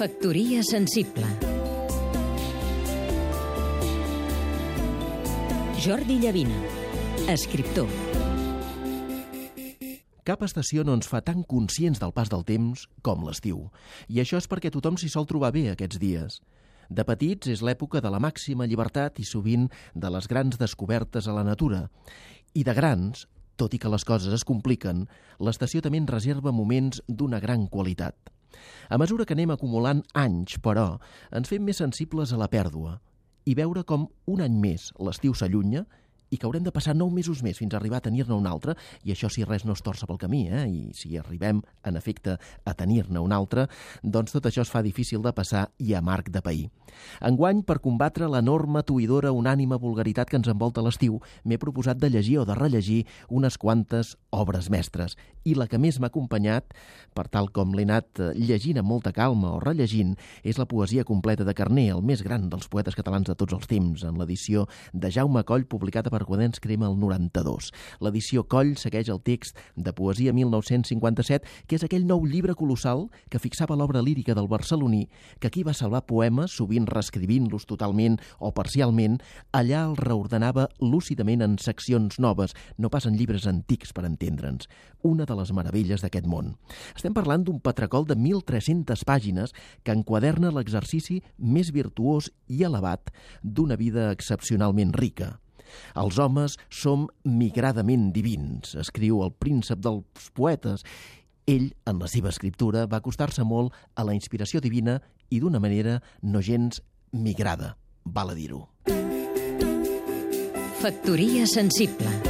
Factoria sensible Jordi Llavina, escriptor Cap estació no ens fa tan conscients del pas del temps com l'estiu. I això és perquè tothom s'hi sol trobar bé aquests dies. De petits és l'època de la màxima llibertat i sovint de les grans descobertes a la natura. I de grans, tot i que les coses es compliquen, l'estació també ens reserva moments d'una gran qualitat. A mesura que anem acumulant anys, però, ens fem més sensibles a la pèrdua i veure com un any més l'estiu s'allunya i que haurem de passar nou mesos més fins a arribar a tenir-ne un altre, i això si res no es torça pel camí, eh? i si arribem, en efecte, a tenir-ne un altre, doncs tot això es fa difícil de passar i amarg de pair. Enguany, per combatre l'enorme, tuïdora, unànima vulgaritat que ens envolta l'estiu, m'he proposat de llegir o de rellegir unes quantes obres mestres, i la que més m'ha acompanyat, per tal com l'he anat eh, llegint amb molta calma o rellegint, és la poesia completa de Carné, el més gran dels poetes catalans de tots els temps, en l'edició de Jaume Coll, publicada per Guadens Crema el 92. L'edició Coll segueix el text de Poesia 1957, que és aquell nou llibre colossal que fixava l'obra lírica del barceloní, que aquí va salvar poemes, sovint reescrivint-los totalment o parcialment, allà els reordenava lúcidament en seccions noves, no pas en llibres antics per entendre'ns. Una de les meravelles d'aquest món. Estem parlant d'un patracol de 1.300 pàgines que enquaderna l'exercici més virtuós i elevat d'una vida excepcionalment rica. Els homes som migradament divins, escriu el príncep dels poetes. Ell, en la seva escriptura, va acostar-se molt a la inspiració divina i d'una manera no gens migrada, val a dir-ho. Factoria sensible